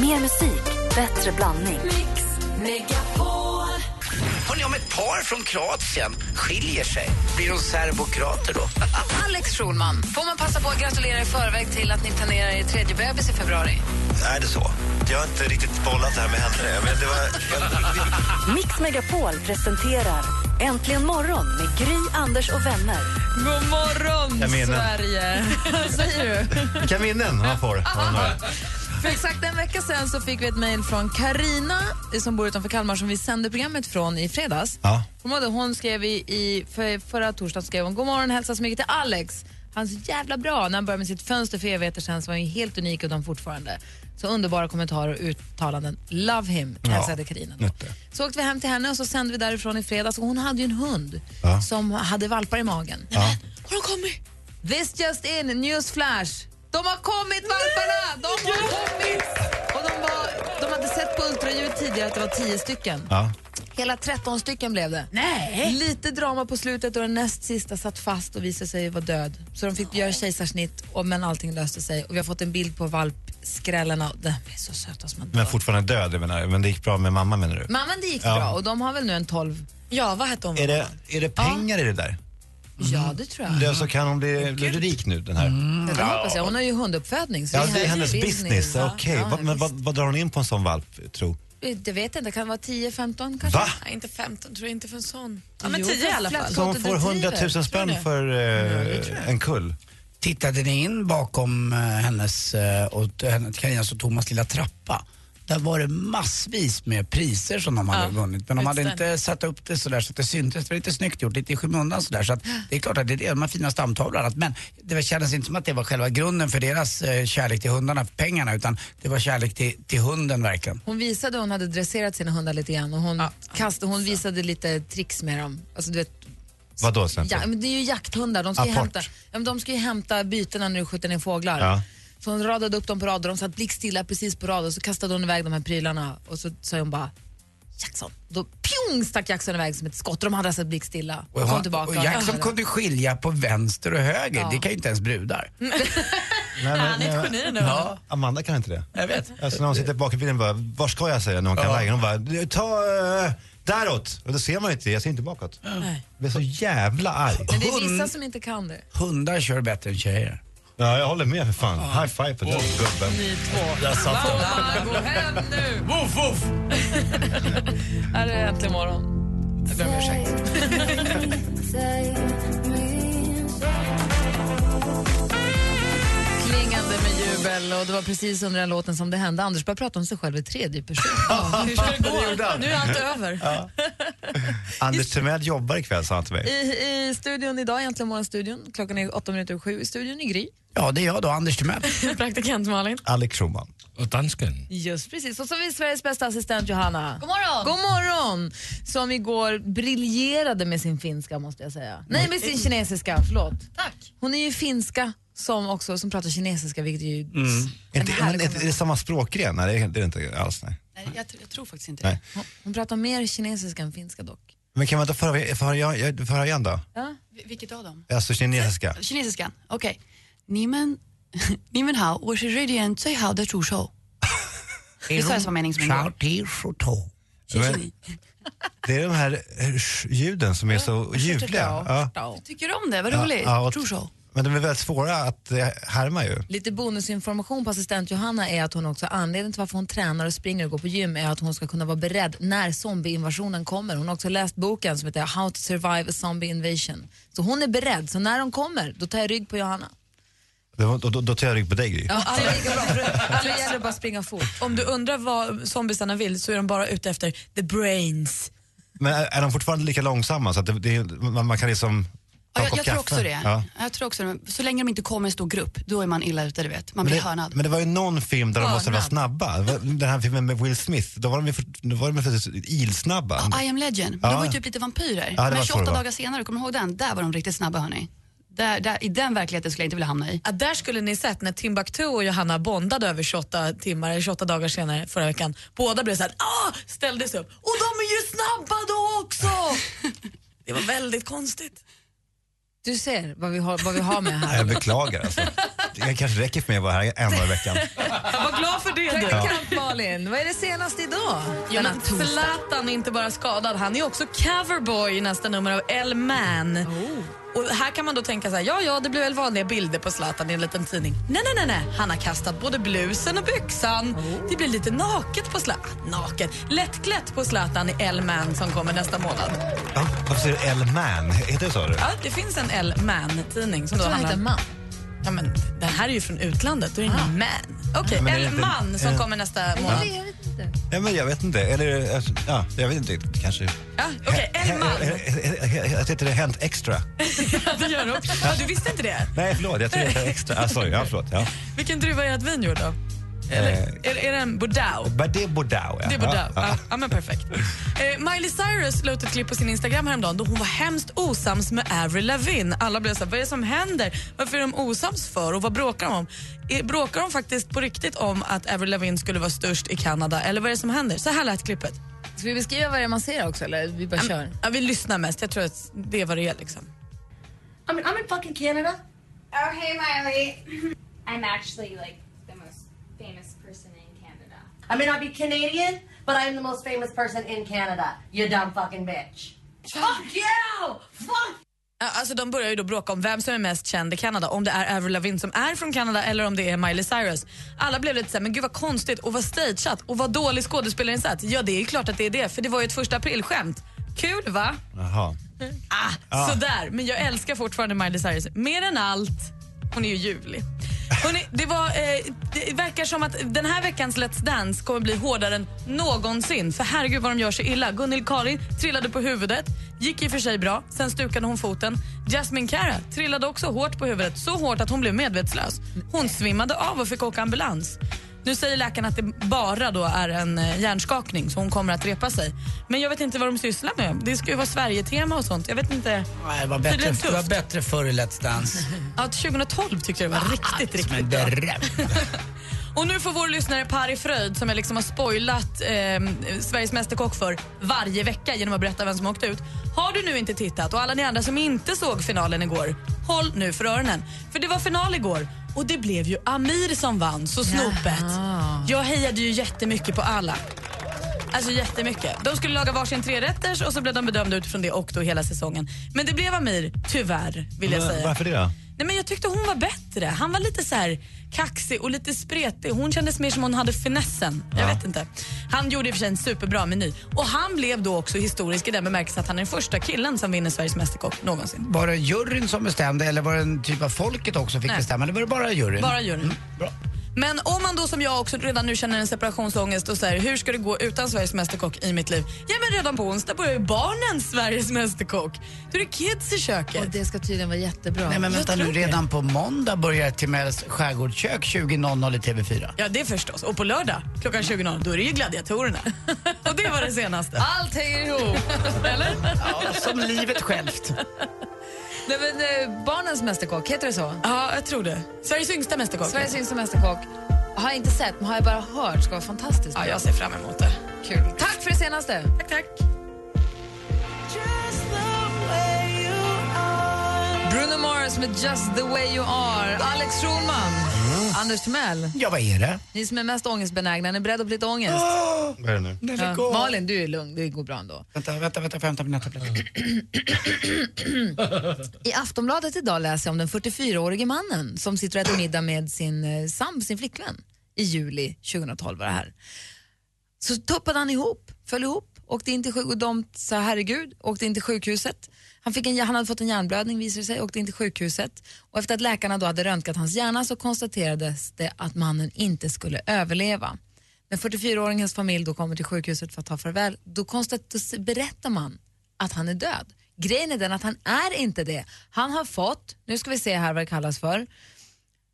Mer musik, bättre blandning. Hörrni, om ett par från Kroatien skiljer sig, blir de serbokrater då? Alex Schulman, får man passa på att gratulera i förväg till att ni planerar er tredje bebis i februari? Är det så? Jag har inte riktigt bollat det här med henne. Men det var, Mix Megapol presenterar Äntligen morgon med Gry, Anders och vänner. God morgon, Sverige! Vad säger du? Vilka minnen man får. För exakt en vecka sen så fick vi ett mejl från Karina som bor utanför Kalmar som vi sände programmet från i fredags. Ja. Hon, skrev i, i för, förra torsdagen skrev hon God morgon, hälsa så mycket till Alex. Han är så jävla bra. När han började med sitt fönster för evigheter sedan så var han helt unik och de fortfarande. Så underbara kommentarer och uttalanden. Love him, hälsade Carina. nytte. Så åkte vi hem till henne och så sände vi därifrån i fredags och hon hade ju en hund Ja. som hade valpar i magen. Ja. Har de kommit? This just in, news flash. De har kommit valparna! De har kommit! Och de, var, de hade sett på ultraljud tidigare att det var 10 stycken. Ja. Hela 13 stycken blev det. Nej. Lite drama på slutet och den näst sista satt fast och visade sig vara död. Så de fick göra kejsarsnitt och, men allting löste sig. Och vi har fått en bild på valpskrällarna. De är så söta som man Men fortfarande död, jag menar. Men det gick bra med mamma menar du? Mamman det gick Ja. bra och de har väl nu en 12. Ja, vad hette hon? Är det, är det pengar i det där? Ja, det tror jag. Det, så kan hon bli, bli rik nu den här? Ja, det hoppas jag. Hon har ju hunduppfödning. Så Ja, det är hennes hennes business. Ja, Okej, ja, vad- men vad, vad drar hon in på en sån valp, tro? Det vet jag inte, kan det vara 10-15 kanske? Va? Nej, inte 15, tror jag inte för en sån. Ja, Jo, men 10 i alla fall. Så hon får 100 000 Tror spänn för eh, en kull? Tittade ni in bakom eh, hennes eh, och hennes, Carinas och Thomas lilla trappa? Där var det massvis med priser som de hade Ja, vunnit. Men de hade inte satt upp det sådär så att det syntes. Det var lite snyggt gjort, lite i skymundan sådär. Så att det är klart att det är de här fina stamtavlor och annat. Men det var- kändes inte som att det var själva grunden för deras eh, kärlek till hundarna, för pengarna. Utan det var kärlek till, till hunden verkligen. Hon visade hon hade dresserat sina hundar lite grann och hon, kastade, hon visade lite tricks med dem. Alltså, du vet, Vad då till ja, men det är ju jakthundar, de ska ju, Apport. hämta, ja, men de ska ju hämta bytena när du skjuter ner fåglar. Ja. Så hon radade upp dem på rad och de satt blickstilla precis på rad och så kastade hon iväg de här prylarna och så sa hon bara Jackson. Då pjong stack Jackson iväg som ett skott och de andra satt blickstilla och, kom tillbaka. och Jackson Ja. kunde skilja på vänster och höger. Ja. Det kan ju inte ens brudar. Nej, men, Han är ett geni nu. Ja, Amanda kan inte det. jag vet. Alltså när hon sitter bak i bilen bara, var ska jag säga när hon kan Ja. vägen? Hon bara, ta uh, däråt. Och då ser man inte, jag ser inte bakåt. Nej. Jag blir så jävla arg. Men det är vissa som inte kan det. Hundar kör bättre än tjejer. Ja, jag håller med för fan. High five på den gubben. Ni två. Där satt de. Mamma, gå hem nu! Woof, woof. Här är Äntligen morgon. Jag ber om ursäkt. Jubel och det var precis under den låten som det hände. Anders började prata om sig själv i tredje person. Hur ska det gå? Nu är allt över. Anders Timell jobbar ikväll sa han till mig. I, I studion idag, egentligen morgonstudion, klockan är åtta minuter över sju, i studion i Gry. Ja, det är jag då, Anders Timell. Praktikant Malin. Alex Schulman. Och dansken. Just precis. Och så har vi Sveriges bästa assistent Johanna. God morgon. God morgon! Som igår briljerade med sin finska måste jag säga. Nej, med sin kinesiska, förlåt. Tack. Hon är ju finska som också som pratar kinesiska, vilket ju... Mm. Är, det, men, är, det samma språkgren? Nej, det är det inte alls. Nej. nej jag, jag, tror faktiskt inte nej. det. Hon, pratar mer kinesiska än finska dock. Men kan man inte förhöra igen då? Ja. Vilket av dem? Alltså kinesiska. Kinesiska, okej. Okay. Nimen, nimen hao, wo shi radian zui hao de zhu shou. Det sa jag som mening som en Det är de här eh, ljuden som är så ljuvliga. Ja. Tycker du om det? Vad roligt. Ja, ja, men de är väldigt svåra att eh, härma ju. Lite bonusinformation på assistent Johanna är att hon också anledningen till varför hon tränar och springer och går på gym är att hon ska kunna vara beredd när zombieinvasionen kommer. Hon har också läst boken som heter How to survive a zombie invasion. Så hon är beredd, så när de kommer då tar jag rygg på Johanna. Då, då, då, tar jag rygg på dig Gry. Ja. För- Då gäller bara att springa fort. Om du undrar vad zombiesarna vill så är de bara ute efter the brains. Men är, är de fortfarande lika långsamma så att det, det, man, man kan liksom Ja, jag, jag tror också det. Ja. Jag tror också det. Så länge de inte kommer i stor grupp, då är man illa ute, du vet. Man Men blir det, hörnad. men det var ju någon film där de måste vara Hörnad. snabba. Den här filmen med Will Smith, då var de ju för, då var de för ilsnabba. I am legend. Ja. Det var ju typ lite vampyrer. Ja, det var men så 28 det var. dagar senare, kommer du ihåg den? Där var de riktigt snabba hörni. Där, där, I den verkligheten skulle jag inte vilja hamna i. Ja, där skulle ni sett när Timbuktu och Johanna bondade över 28 timmar, eller 28 dagar senare förra veckan. Båda blev såhär, ah, ställdes upp. Och de är ju snabba då också! Det var väldigt konstigt. Du ser vad vi har, vad vi har med här. Jag beklagar alltså. Det kanske räcker för mig att vara här en dag i veckan. Jag var glad för det du. Praktikant Malin. Vad är det senaste idag? Ja, Zlatan är inte bara skadad, han är också coverboy i nästa nummer av Elle Man. Oh. Och här kan man då tänka så här, ja ja det blir väl vanliga bilder på Zlatan i en liten tidning. Nej nej nej, nej. han har kastat både blusen och byxan. Det blir lite naket på Zlatan. Naket? Lättklätt på Zlatan i Elle Man som kommer nästa månad. Ja, varför säger du Elle-man? Heter det så? du? Ja, det finns en Elle Man-tidning som Jag då tror han handlar heter man. Ja, men den här är ju från utlandet, då är det Ah. ingen man. Okej, det Elle inte- Man som eh, kommer nästa månad. Jag vet inte. Ja, men jag vet inte. Eller, alltså, ja, jag vet inte. Kanske... Ja, Okej, Elle Man. Jag heter det Hänt Extra. Ja, det gör de. Ja, du visste inte det? Nej, förlåt. Jag tror det heter Extra. Ah, sorry, ja, förlåt. Ja. Vilken druva är ert vin gjord av? Eller, Eh. är, är det en Bordeaux? Men Det är Bordeaux, ja. Det är Bordeaux. Ja, Ja, ja. men perfekt. Eh, Miley Cyrus la ut ett klipp på sin Instagram häromdagen då hon var hemskt osams med Avril Lavigne. Alla blev så här, vad är det som händer? Varför är de osams för och vad bråkar de om? Eh, Bråkar de faktiskt på riktigt om att Avril Lavigne skulle vara störst i Kanada eller vad är det som händer? Så här lät klippet. Ska vi beskriva vad det är man ser också eller vi bara kör? Ja, vi lyssnar mest, jag tror att det är vad det är liksom. I mean, I'm in fucking Canada. Oh, hey, Miley. I'm actually like famous person in Canada. I may not be Canadian, but I'm the most famous person in Canada. You dumb fucking bitch. Fuck you! Fuck Alltså de börjar ju då bråka om vem som är mest känd i Kanada. Om det är Avril Lavigne som är från Kanada eller om det är Miley Cyrus. Alla blev lite såhär, men gud vad konstigt och vad stageat och vad dålig skådespelarinsats. Ja det är ju klart att det är det för det var ju ett första aprilskämt. Kul va? Jaha. Ah, Sådär, men jag älskar fortfarande Miley Cyrus mer än allt. Hon är ju ljuvlig. Hörrni, det, var, eh, det verkar som att den här veckans Let's Dance kommer bli hårdare än någonsin. För herregud vad de gör sig illa. Gunnil Karin trillade på huvudet, gick i och för sig bra. Sen stukade hon foten. Jasmine Cara trillade också hårt på huvudet. Så hårt att hon blev medvetslös. Hon svimmade av och fick åka ambulans. Nu säger läkarna att det bara då är en eh, hjärnskakning så hon kommer att repa sig. Men jag vet inte vad de sysslar med. Det ska ju vara Sverige-tema och sånt. Jag vet inte. Nej, det var bättre, det var bättre förr i Let's Dance. Ja, 2012 tyckte jag det var riktigt, Som en riktigt bra. Och nu får vår lyssnare Pari Fröjd, som jag liksom har spoilat eh, Sveriges Mästerkock för varje vecka genom att berätta vem som har åkt ut. Har du nu inte tittat och alla ni andra som inte såg finalen igår, håll nu för öronen. För det var final igår och det blev ju Amir som vann, så snopet. Jag hejade ju jättemycket på alla. Alltså jättemycket. De skulle laga varsin trerätters och så blev de bedömda utifrån det och då hela säsongen. Men det blev Amir, tyvärr, vill jag Men säga. Varför det då? Nej, men jag tyckte hon var bättre. Han var lite så här kaxig och lite spretig. Hon kändes mer som hon hade finessen. Jag vet inte. Han gjorde i och för sig en superbra meny. Och han blev då också historisk i den bemärkelsen att han är den första killen som vinner Sveriges Mästerkock någonsin. Var det juryn som bestämde eller var det en typ av folket också fick Nej. bestämma? Eller var det bara juryn? Bara juryn. Mm, bra. Men om man då som jag också redan nu känner en separationsångest och säger hur ska det gå utan Sveriges Mästerkock i mitt liv? Ja men redan på onsdag börjar ju barnens Sveriges Mästerkock. Då är det kids i köket. Och det ska tydligen vara jättebra. Nej men vänta nu, det. redan på måndag börjar Timells skärgårdskök 20.00 i TV4. Ja det förstås. Och på lördag klockan 20.00 då är det ju gladiatorerna. och det var det senaste. Allt hänger ihop. Eller? Ja, som livet självt. Nej, men, eh, barnens Mästerkock, heter det så? Ja, jag tror det. Sveriges yngsta Mästerkock. Sveriges yngsta Mästerkock. Har jag inte sett, men har jag bara hört ska vara fantastiskt Ja, jag ser fram emot det. Kul. Tack för det senaste. Tack, tack. Bruno Mars med Just the way you are. Alex Schulman. Anders Timell. Ja, vad är det? Ni som är mest ångestbenägna, är ni beredda på lite ångest? Vad är det nu? Ja. Malin, du är lugn. Det går bra ändå. Vänta, vänta, vänta, vänta mina tabletter. I Aftonbladet idag läser jag om den 44-årige mannen som sitter och äter middag med sin eh, sambo, sin flickvän. I juli 2012 var det här. Så tuppade han ihop, föll ihop, åkte in till sjuk- och de sa herregud, åkte in till sjukhuset. Han, fick en, han hade fått en hjärnblödning visade det sig, åkte in till sjukhuset. Och efter att läkarna då hade röntgat hans hjärna så konstaterades det att mannen inte skulle överleva. När 44-åringens familj då kommer till sjukhuset för att ta farväl, då, konstat, då berättar man att han är död. Grejen är den att han är inte det. Han har fått, nu ska vi se här vad det kallas för,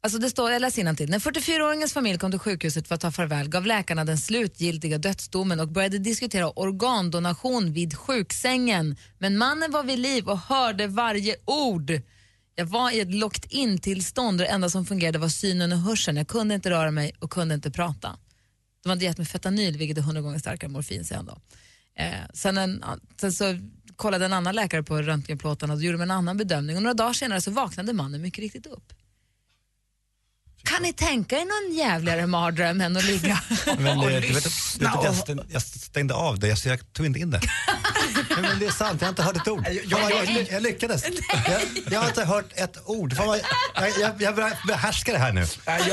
Alltså det står, jag läser till. När 44-åringens familj kom till sjukhuset för att ta farväl gav läkarna den slutgiltiga dödsdomen och började diskutera organdonation vid sjuksängen. Men mannen var vid liv och hörde varje ord. Jag var i ett locked in-tillstånd och det enda som fungerade var synen och hörseln. Jag kunde inte röra mig och kunde inte prata. De hade gett mig fentanyl, vilket är hundra gånger starkare än morfin, säger han då. Eh, sen, en, sen så kollade en annan läkare på röntgenplåtarna och gjorde en annan bedömning och några dagar senare så vaknade mannen mycket riktigt upp. Kan ni tänka er någon jävligare mardröm än att ligga? Men, Och eh, du vet, du lyssna vet, att jag, stängde, jag stängde av det, så jag tog inte in det. Nej, men det är sant, jag har inte hört ett ord. Jag, jag, jag, jag lyckades. Jag, jag har inte hört ett ord. Fan jag, jag, jag behärskar det här nu. Ja, jag,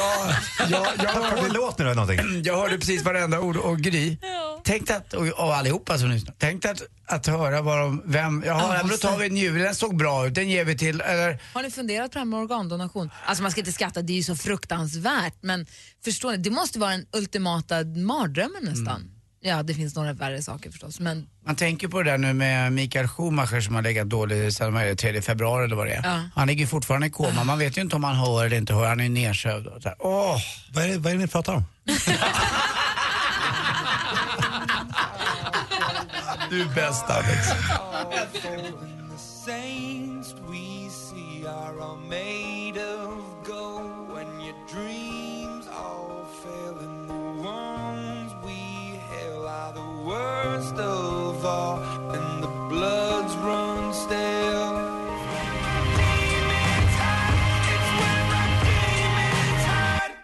jag, jag, Har du hörde, låt nu eller någonting? jag hörde precis varenda ord och Gry. Tänk att, och, och allihopa som lyssnar, tänk att, att höra vad de, vem, jaha, Ja, då tar vi en njure, den såg bra ut, den ger vi till, eller Har ni funderat på det här med organdonation? Alltså man ska inte skratta, det är ju så fruktansvärt. Men förstår ni, det måste vara den ultimata mardrömmen nästan. Ja, det finns några värre saker förstås. Men Man tänker på det där nu med Mikael Schumacher som har legat dålig sedan det, 3 februari eller vad det är. Ja. Han ligger fortfarande i koma, man vet ju inte om han hör eller inte hör, han är ju nedsövd. och så här. Åh, Vad är, det, vad är det ni pratar om? du är bäst Alex.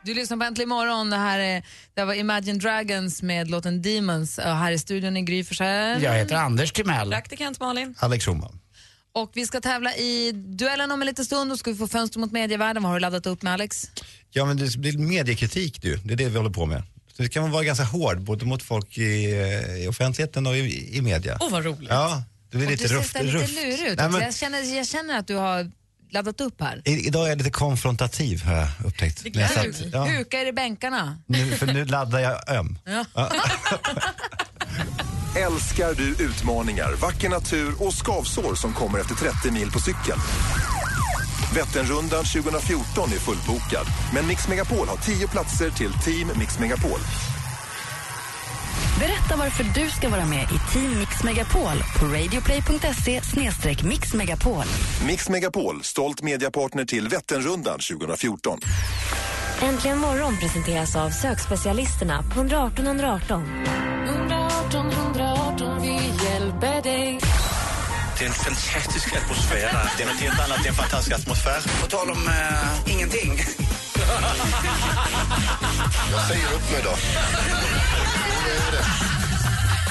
Du lyssnar på Äntligen morgon. Det här är, det var Imagine Dragons med låten Demons. Och här i studion är Gry Forssell. Jag heter Anders Timell. Praktikant Malin. Alex Schulman. Och vi ska tävla i duellen om en liten stund. Då ska vi få fönster mot medievärlden. Vad har du laddat upp med Alex? Ja, men det blir mediekritik du. Det är det vi håller på med. Så det kan man vara ganska hård både mot folk i, eh, i offentligheten och i, i media. Åh, vad roligt. Ja, det blir Och lite du ser rufft. så här lite lurig ut. Nej, men, jag, känner, jag känner att du har laddat upp här. i, idag är jag lite konfrontativ har jag upptäckt. Det jag satt- ja, Huka er i bänkarna. nu, för nu laddar jag öm. Älskar du utmaningar, vacker natur och skavsår som kommer efter 30 mil på cykeln? Vätternrundan 2014 är fullbokad, men Mix Megapol har 10 platser till Team Mix Megapol. Berätta varför du ska vara med i Team Mix Megapol på radioplay.se mixmegapol. Mix Megapol, stolt mediepartner till Vätternrundan 2014. Äntligen morgon presenteras av sökspecialisterna på 118 118. 118 118 vi hjälper dig Det är en fantastisk atmosfär. Det är något helt annat, det är en fantastisk atmosfär. På tal om eh, ingenting. Jag säger upp mig då.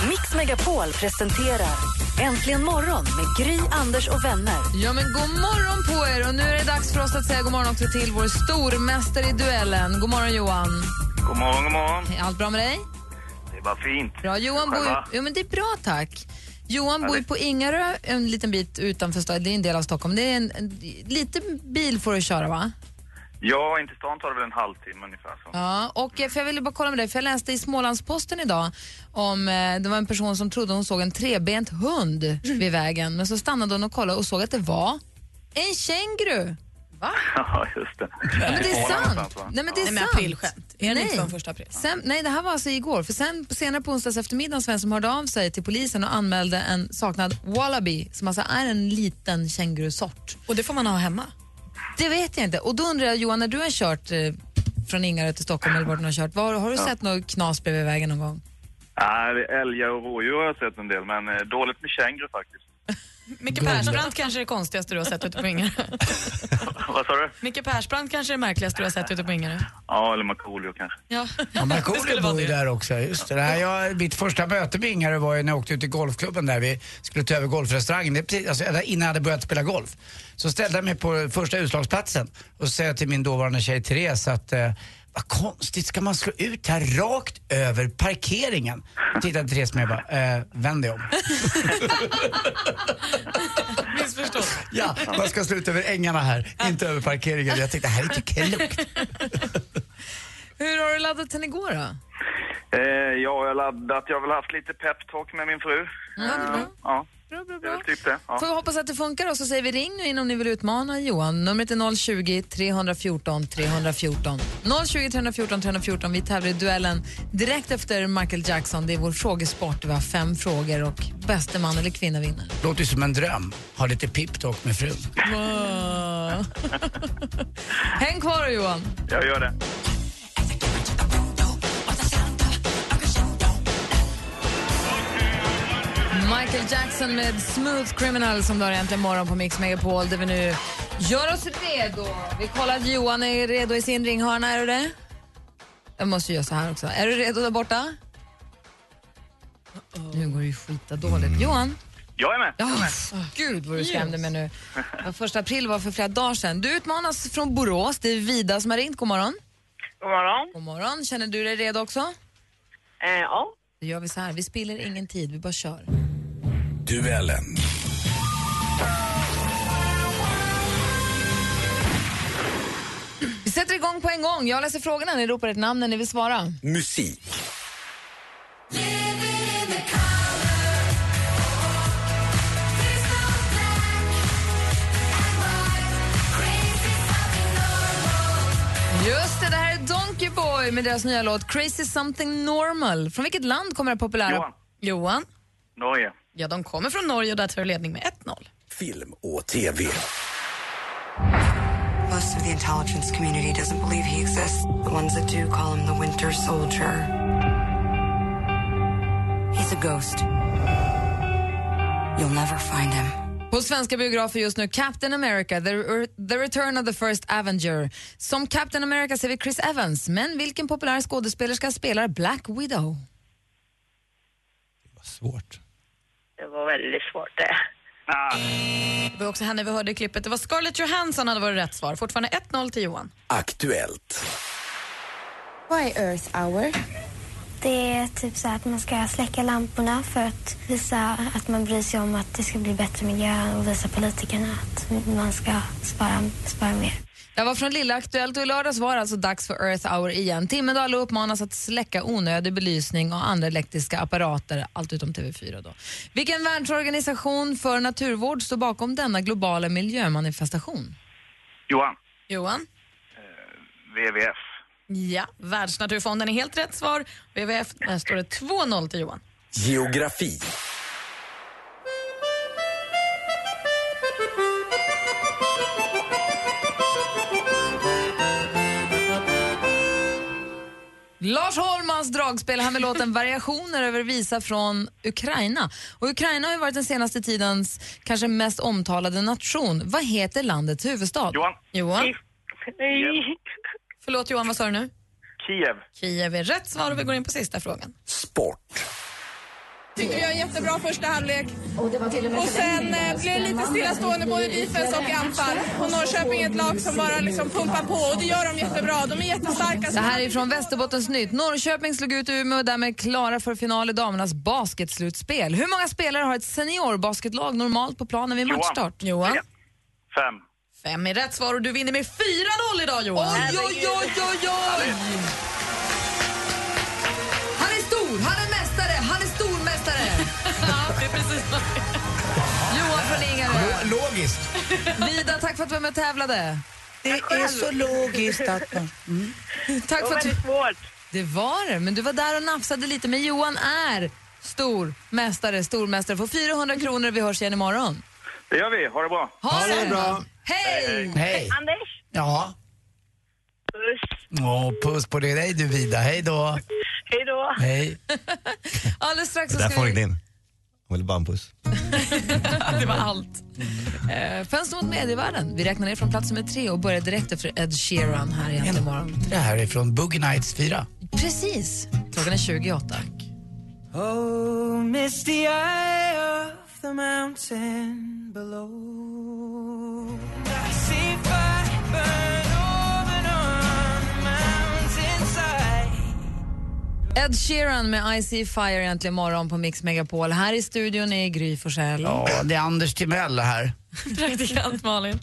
Mix Megapol presenterar Äntligen morgon med Gry, Anders och vänner. Ja, men god morgon på er! Och nu är det dags för oss att säga god morgon också till vår stormästare i duellen. God morgon, Johan. God morgon, god morgon. Är allt bra med dig? Det var fint. Bra. Johan bor? Jo, men det är bra, tack. Johan bor på Ingarö, en liten bit utanför staden. Det är en del av Stockholm. Det är en, en liten bil får du köra, va? Ja, in till stan tar det väl en halvtimme ungefär. Så. Ja, och eh, för jag ville bara kolla med dig, för jag läste i Smålandsposten idag om, eh, det var en person som trodde hon såg en trebent hund vid vägen, men så stannade hon och kollade och såg att det var en känguru. Ja, just det. Ja, men det är sant. va? Nej, men det är Nej, men sant. aprilskämt. Är det Nej. inte från första april? Sen, nej, det här var alltså igår. För sen senare på onsdags eftermiddag Sven som hörde av sig till polisen och anmälde en saknad wallaby som alltså är en liten kängurusort. Och det får man ha hemma? Det vet jag inte. Och då undrar jag Johan, när du har kört eh, från Ingarö till Stockholm eller vart du har kört, var, har du sett något knas bredvid vägen någon gång? Nej, älgar och rådjur har jag sett en del, men eh, dåligt med känguru faktiskt. Micke Persbrandt kanske är det konstigaste du har sett ute på Ingarö. Vad sa du? Micke Persbrandt kanske är det märkligaste du har sett ute på Ingarö. Ja, eller Markoolio kanske. Ja, Ja, Markoolio bor ju där också. Just det. det här, jag, mitt första möte med Ingarö var ju när jag åkte ut till golfklubben där vi skulle ta över golfrestaurangen. Det precis, alltså, innan jag hade börjat spela golf. Så ställde jag mig på första utslagsplatsen och så säger jag till min dåvarande tjej Therese att eh, vad konstigt, ska man slå ut här rakt över parkeringen? Tittade Therese på mig och bara, eh, vänd dig om. Missförstått. Ja, man ska slå ut över ängarna här, inte över parkeringen. Jag tänkte, det här är inte klokt. Hur har du laddat den igår då? Eh, ja, jag har laddat. Jag har väl haft lite peptalk med min fru. Bra. Eh, ja, Bra, bra, bra. typ det. Ja. Får vi hoppas att det funkar och så säger vi ring nu in om ni vill utmana Johan. Numret är 020 314 314. 020 314 314. Vi tävlar i duellen direkt efter Michael Jackson. Det är vår frågesport. Vi har fem frågor och bäste man eller kvinna vinner. Låter som en dröm. Ha lite pip-talk med frun. Häng kvar Johan. Jag gör det. Michael Jackson med Smooth Criminal som du har äntligen morgon på Mix Megapol där vi nu Gör oss redo. Vi kollar att Johan är redo i sin ringhörna. Är du det? Jag måste göra så här också. Är du redo där borta? Nu går det ju skita dåligt. Johan? Jag är med. Ja, gud vad du skrämde mig nu. Första april var för flera dagar sedan. Du utmanas från Borås. Det är Vida som har ringt. God morgon. God morgon. God morgon. Känner du dig redo också? Eh, ja. Då gör vi så här. Vi spiller ingen tid. Vi bara kör. Duellen. Vi sätter igång på en gång. Jag läser frågorna. Ni ropar ett namn när ni vill svara. Musik. Just det, det här är Donkey Boy med deras nya låt Crazy Something Normal. Från vilket land kommer det populära? Johan. Johan? Norge. Ja, de kommer från Norge och där tar ledning med 1-0. Film och TV. Most of the intelligence community doesn't believe he exists. The ones that do call him the Winter Soldier. He's a ghost. You'll never find him. På svenska biografer just nu Captain America, the, the Return of the First Avenger. Som Captain America ser vi Chris Evans, men vilken populär skådespelerska spelar Black Widow? Svårt. Det var väldigt svårt det. Det var också henne vi hörde i klippet. Det var Scarlett Johansson hade varit rätt svar. Fortfarande 1-0 till Johan. Aktuellt. Vad är Earth hour? Det är typ så att man ska släcka lamporna för att visa att man bryr sig om att det ska bli bättre miljö och visa politikerna att man ska spara, spara mer. Jag var från Lilla Aktuellt och i lördags var det alltså dags för Earth hour igen. Timmen då alla uppmanas att släcka onödig belysning och andra elektriska apparater, allt utom TV4 då. Vilken världsorganisation för naturvård står bakom denna globala miljömanifestation? Johan. Johan? WWF. Ja, Världsnaturfonden är helt rätt svar. WWF, där står det 2-0 till Johan. Geografi. Lars Holmans dragspel, han med låten Variationer över visa från Ukraina. Och Ukraina har ju varit den senaste tidens kanske mest omtalade nation. Vad heter landets huvudstad? Johan. Johan? Förlåt Johan, vad sa du nu? Kiev. Kiev är rätt svar och vi går in på sista frågan. Tycker vi har en jättebra första halvlek. Och sen eh, blev det lite stillastående både i defense och anfall. Och Norrköping är ett lag som bara liksom pumpar på och det gör de jättebra. De är jättestarka. Det här är från Västerbottens nytt. Norrköping slog ut Umeå och därmed klara för final i damernas basketslutspel. Hur många spelare har ett seniorbasketlag normalt på planen vid Johan. matchstart? Johan? Fem. Fem är rätt svar och du vinner med 4-0 idag Johan. Oj, oj, oj, oj, oj! Han är stor, han är är precis vad Johan från Ingarö. Lo- Logiskt. Vida, tack för att du var med och tävlade. Det är så logiskt att man... Mm. Tack för att du... svårt. Det var det, men du var där och nafsade lite. Men Johan är stor mästare, stormästare. Får 400 kronor vi hörs igen imorgon. Det gör vi. Ha det bra. Ha det bra. Hej! Hej. Anders, Ja. puss. Åh, puss på dig du Vida. Hej då. Hej då. Hej. Alldeles strax Det så där ska får vi... Hon vill bara en puss. det var allt. Eh, Fönster mot medievärlden. Vi räknar ner från plats nummer tre och börjar direkt efter Ed Sheeran här i Äntligen morgon. Det här är från Boogie Nights 4. Precis. Klockan är 28. Oh, misty eye of the mountain below. Ed Sheeran med I See Fire äntligen morgon på Mix Megapol. Här i studion är Gry Forssell. Ja, det är Anders Timell här. Praktikant Malin.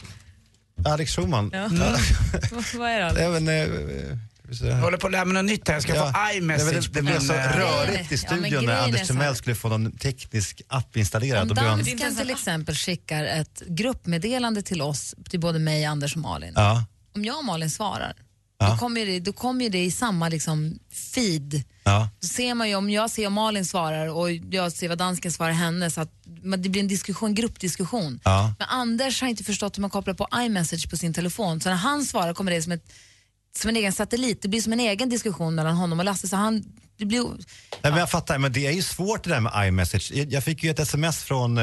Alex Schulman. Ja. Vad- Vad är det? Alex? Även, eh, Jag håller på att lära mig något nytt här. Jag ska Ja. få iMessage det, det blev så eh, rörigt i Ja, studion när grejen är Anders Timell skulle få någon teknisk app installerad. Om dansken till exempel skickar ett gruppmeddelande till oss, till både mig, Anders och Malin. ja, Om jag och Malin svarar, Ja. då kommer det, då kommer det i samma liksom, feed. ja. Då ser man ju, om jag ser om Malin svarar och jag ser vad dansken svarar henne, så att det blir en diskussion, gruppdiskussion. Ja. Men Anders har inte förstått hur man kopplar på iMessage på sin telefon, så när han svarar kommer det som, ett, som en egen satellit. Det blir som en egen diskussion mellan honom och Lasse. Så han, det blir, Nej, men jag fattar, men det är ju svårt det där med iMessage. Jag- Jag fick ju ett sms från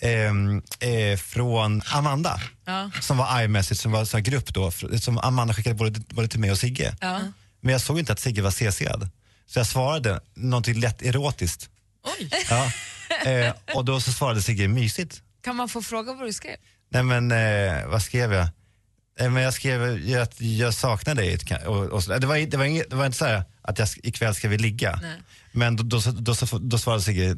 eh, eh, från Amanda. Ja. Som var iMessage, som var en sån här grupp då, fr- som Amanda skickade både, både till mig och Sigge. Ja. Men jag såg inte att Sigge var CC'ad. Så jag svarade någonting lätt erotiskt. Oj. Ja. Eh, och då så svarade Sigge mysigt. Kan man få fråga vad du skrev? Nej men eh, vad skrev jag? Eh, men jag skrev ju att jag saknar dig. Och, och så, det, var, det, var inget, det var inte så här att jag, sk- ikväll ska vi ligga. Nej. Men då, då, då, då, då svarade Sigge,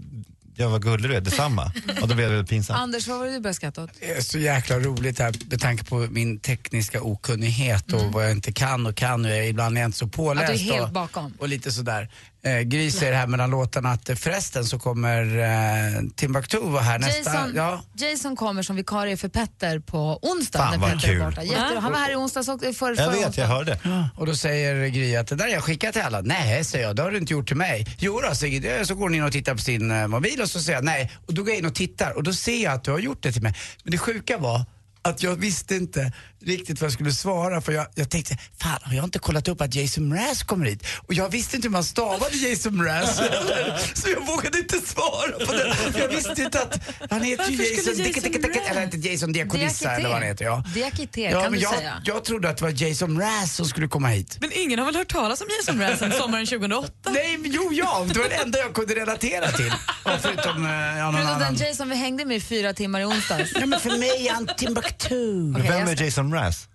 jag var gullig du är, detsamma. och då blev det väldigt pinsamt. Anders, vad var det du började skratta åt? Det är så jäkla roligt här med tanke på min tekniska okunnighet och vad jag inte kan och kan och jag, ibland är jag inte så påläst. Mm. Att du är helt och, bakom. och lite sådär. Eh, Gry säger här mellan låtarna att eh, förresten så kommer eh, Timbuktu vara här nästa... Jason, Ja, Jason kommer som vikarie för Petter på onsdag. Fan, när vad Petter är kul. borta. Jätte, han var här i onsdags och för, förra onsdagen. hörde. Och då säger Gry att det där har jag skickat till alla. Nej, säger jag, det har du inte gjort till mig. Jo då, säger Gry. Så går hon in och tittar på sin eh, mobil och så säger jag nej. Och då går jag in och tittar och då ser jag att du har gjort det till mig. Men det sjuka var att jag visste inte riktigt vad jag skulle svara för jag, jag tänkte, fan har jag inte kollat upp att Jason Mraz kommer hit? Och jag visste inte hur man stavade Jason Mraz så jag vågade inte svara på det. Jag visste inte att han heter ju Varför skulle Jason, Jason eller inte Jason Diakonissa eller vad han heter. Ja. Diakité, Ja, kan men du jag, säga. jag trodde att det var Jason Mraz som skulle komma hit. Men ingen har väl hört talas om Jason Mraz sedan sommaren 2008? Nej, men jo, ja, det var det enda jag kunde relatera till. Ja, förutom eh, ja, någon Förutom annan. den Jason vi hängde med i fyra timmar i onsdags. Ja, men för mig är han Timbuktu. Okej, Vem jag är Jason Mraz?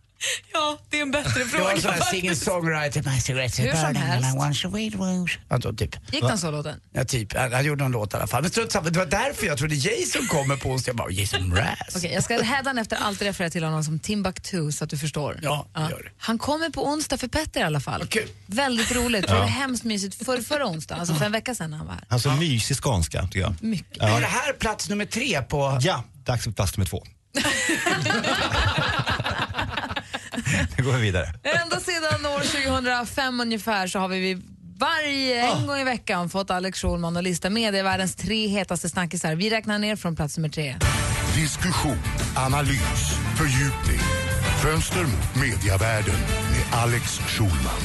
Ja, det är en bättre Jag fråga var en sån här singer-songwriter. My cigarettes Hur som helst. I want to wait rose. Alltså, typ. Gick den så låten? Ja, typ. Han, han gjorde någon låt i alla fall. Men strunt samma, det var därför jag trodde Jason kommer på onsdag. Jag bara, Jason Mraz. Okej, jag ska hädanefter alltid referera till honom som Timbuktu så att du förstår. Ja, det gör det. Han kommer på onsdag för Petter i alla fall. kul. Väldigt roligt. Ja. Det var hemskt mysigt för förra onsdagen, alltså för en vecka sedan när han var här. Alltså mysig skånska tycker jag. Mycket. Var det här plats nummer tre på... Ja, dags för plats nummer två. går vi vidare. Ända sedan år 2005 ungefär så har vi varje, en gång i veckan fått Alex Schulman att lista medievärldens tre hetaste snackisar. Vi räknar ner från plats nummer tre. Diskussion, analys, fördjupning. Fönster mot mediavärlden med Alex Schulman.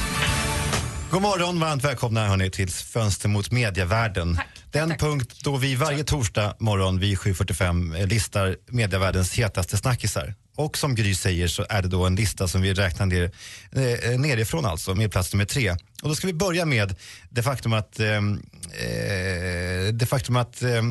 God morgon, varmt välkomna hörni, till Fönster mot medievärlden. Den punkt då vi varje torsdag morgon vid 7.45 eh, listar medievärldens hetaste snackisar. Och som Gry säger så är det då en lista som vi räknar ner, eh, nerifrån alltså, med plats nummer tre. Och då ska vi börja med det faktum att, eh, eh det faktum att eh,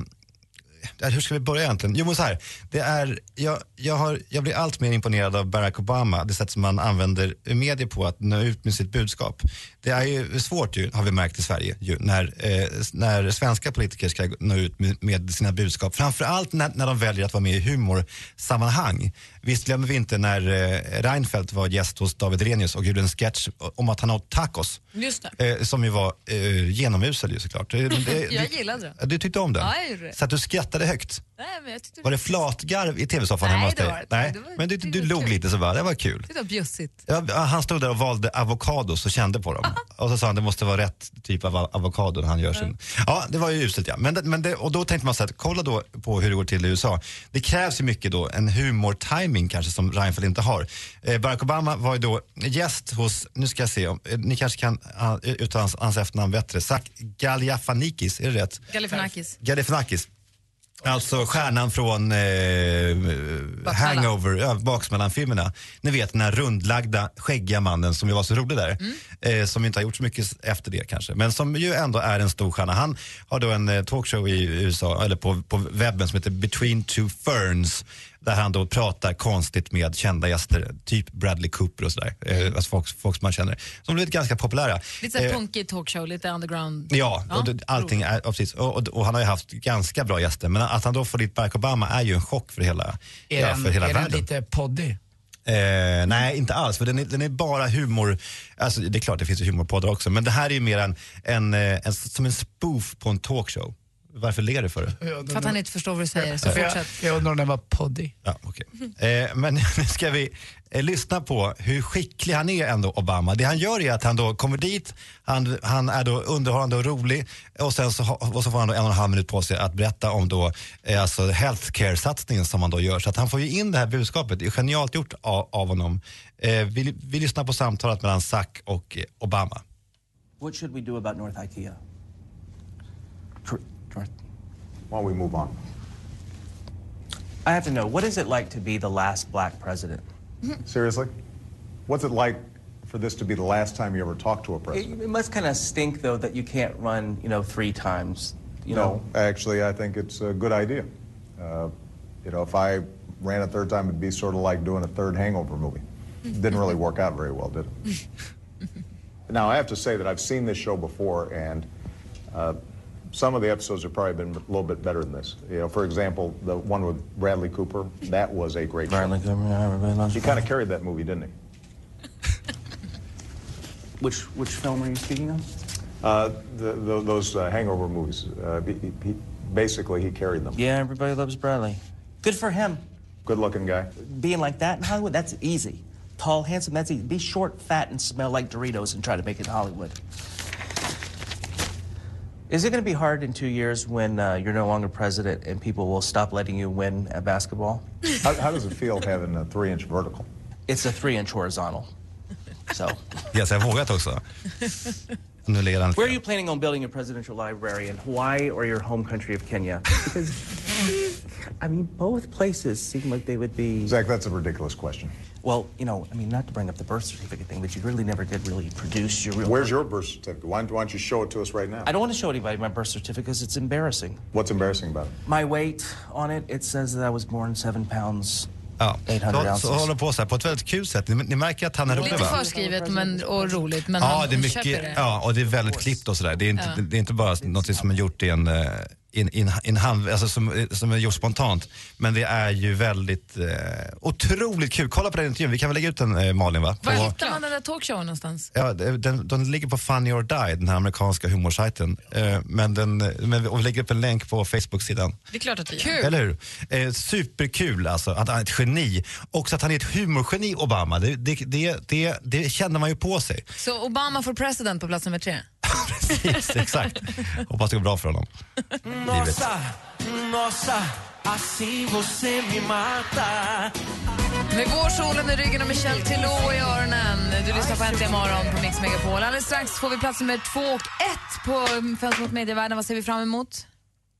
hur ska vi börja egentligen? Jo men så här, det är, jag, jag, har, jag blir allt mer imponerad av Barack Obama, det sätt som han använder medier på att nå ut med sitt budskap. Det är ju svårt ju, har vi märkt i Sverige, ju, när, eh, när svenska politiker ska nå ut med, med sina budskap. Framförallt när, när de väljer att vara med i humorsammanhang. Visst glömmer vi inte när eh, Reinfeldt var gäst hos David Renius och gjorde en sketch om att han åt tacos. Just. Eh, som ju var eh, genomusel ju såklart. Det, det, Jag gillade det. du tyckte om den? Så att du skrattade högt? Nej, men jag tyckte Var det flatgarv i tv-soffan hemma hos det dig? var det inte. Nej, Det var- men du, det du var log kul. lite så bara, det var kul. det var bjussigt. Ja, han stod där och valde avokados och kände på dem. Och så sa han det måste vara rätt typ av avokado när han gör sin. Ja, det var ju uselt ja. Men, det, men det, och då tänkte man så här, kolla då på hur det går till i USA. Det krävs ju mycket då, en humor-timing kanske som Reinfeldt inte har. Eh, Barack Obama var ju då gäst hos, nu ska jag se, om, eh, ni kanske kan uh, uttala hans, hans efternamn bättre. Zach Galifianakis, är det rätt? Galifianakis. Galifianakis. Alltså stjärnan från eh, Hangover, ja, Baksmällan-filmerna. Ni vet den här rundlagda, skäggiga mannen som ju var så rolig där. Eh, som inte har gjort så mycket efter det kanske. Men som ju ändå är en stor stjärna. Han har då en eh, talkshow i USA, eller på, på webben som heter Between Two Ferns. Där han då pratar konstigt med kända gäster, typ Bradley Cooper och sådär. Eh, alltså folk, folk som man känner. Som blivit ganska populära. Lite såhär Eh, punkig talkshow, lite underground. Ja, och det, allting är, ja, precis. Och, och, och han har ju haft ganska bra gäster. Men att han då får dit Barack Obama är ju en chock för hela, Är ja, den, för hela är den världen. lite poddig? Eh, nej, inte alls. För den är, den är bara humor. Alltså, det är klart det finns ju humorpoddar också. Men det här är ju mer en, en, eh, en, som en spoof på en talkshow. Varför ler du för? För att han inte förstår vad du säger, så fortsätt. jag undrar om den var poddig. Ja, okej. Eh, men nu ska vi eh, lyssna på hur skicklig han är ändå, Obama. Det han gör är att han då kommer dit, han, han är då underhållande och rolig och sen så, ha- och så får han då en och en halv minut på sig att berätta om då, eh, alltså healthcare-satsningen som han då gör. Så att han får ju in det här budskapet. Det är genialt gjort av, av honom. Eh, vi, vi lyssnar på samtalet mellan Zac och eh, Obama. What should we do about North IKEA? Why don't we move on? I have to know, what is it like to be the last black president? Seriously? What's it like for this to be the last time you ever talk to a president? It, it must kind of stink, though, that you can't run, you know, three times. You no, know, actually, I think it's a good idea. Uh, you know, if I ran a third time, it'd be sort of like doing a third Hangover movie. Didn't really work out very well, did it? now, I have to say that I've seen this show before, and uh, some of the episodes have probably been a little bit better than this. You know, for example, the one with Bradley Cooper, that was a great Bradley show. Cooper, yeah, everybody loves He kind of carried that movie, didn't he? which which film are you speaking of? Uh, the, the, those uh, Hangover movies. Uh, he, he- he, basically, he carried them. Yeah, everybody loves Bradley. Good for him. Good-looking guy. Being like that in Hollywood, that's easy. Tall, handsome, that's easy. Be short, fat, and smell like Doritos and try to make it in Hollywood. Is it going to be hard in two years when uh, you're no longer president and people will stop letting you win at basketball? How, how does it feel having a three-inch vertical? It's a three-inch horizontal. So, Yes, jag har vågat också. Nu ligger han where are you planning on building a presidential library in Hawaii or your home country of Kenya? Because, I mean, both places seem like they would be. Zach, that's a ridiculous question. Well, you know, I mean, not to bring up the birth certificate thing, but you really never did really produce your real. Where's your birth certificate? Why don't, why don't you show it to us right now? I don't want to show anybody my birth certificate because it's embarrassing. What's embarrassing about it? My weight on it, it says that I was born seven pounds, Ja. 800 Så, ounces. så håller på så här på ett väldigt kul sätt. Ni, ni märker att han är rolig Lite va? förskrivet men, och roligt, men ja, han det är köper mycket, det. ja, och det är väldigt klippt och sådär. Det, är inte- Ja. det är inte bara något som är gjort i en, eh, in, in, in hand, alltså som, som är gjort spontant. Men det är ju väldigt eh, otroligt kul. Kolla på den intervjun, vi kan väl lägga ut den eh, Malin va? Var hittar man den där talkshowen någonstans? Ja, den, den ligger på Funny or Die, den här amerikanska humorsajten. Eh, men den, men, och vi lägger upp en länk på Facebook-sidan. Det är klart att vi Kul. Eller hur? Eh, superkul alltså, att han är ett geni. Också att han är ett humorgeni, Obama. Det, det, det, det, det känner man ju på sig. Så Obama for president på plats nummer tre? Precis, exakt. Hoppas det går bra för honom. Mata. Med vårsolen i ryggen och Michel Teló i öronen. Du lyssnar på Äntligen morgon på Mix Megapol. Alldeles strax får vi plats nummer två och ett på Fönster mot medievärlden. Vad ser vi fram emot?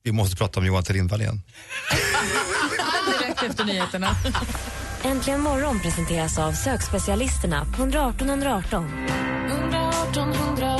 Vi måste prata om Johan Lindvall igen. Direkt efter nyheterna. Äntligen morgon presenteras av sökspecialisterna på 118 118. 118, 118,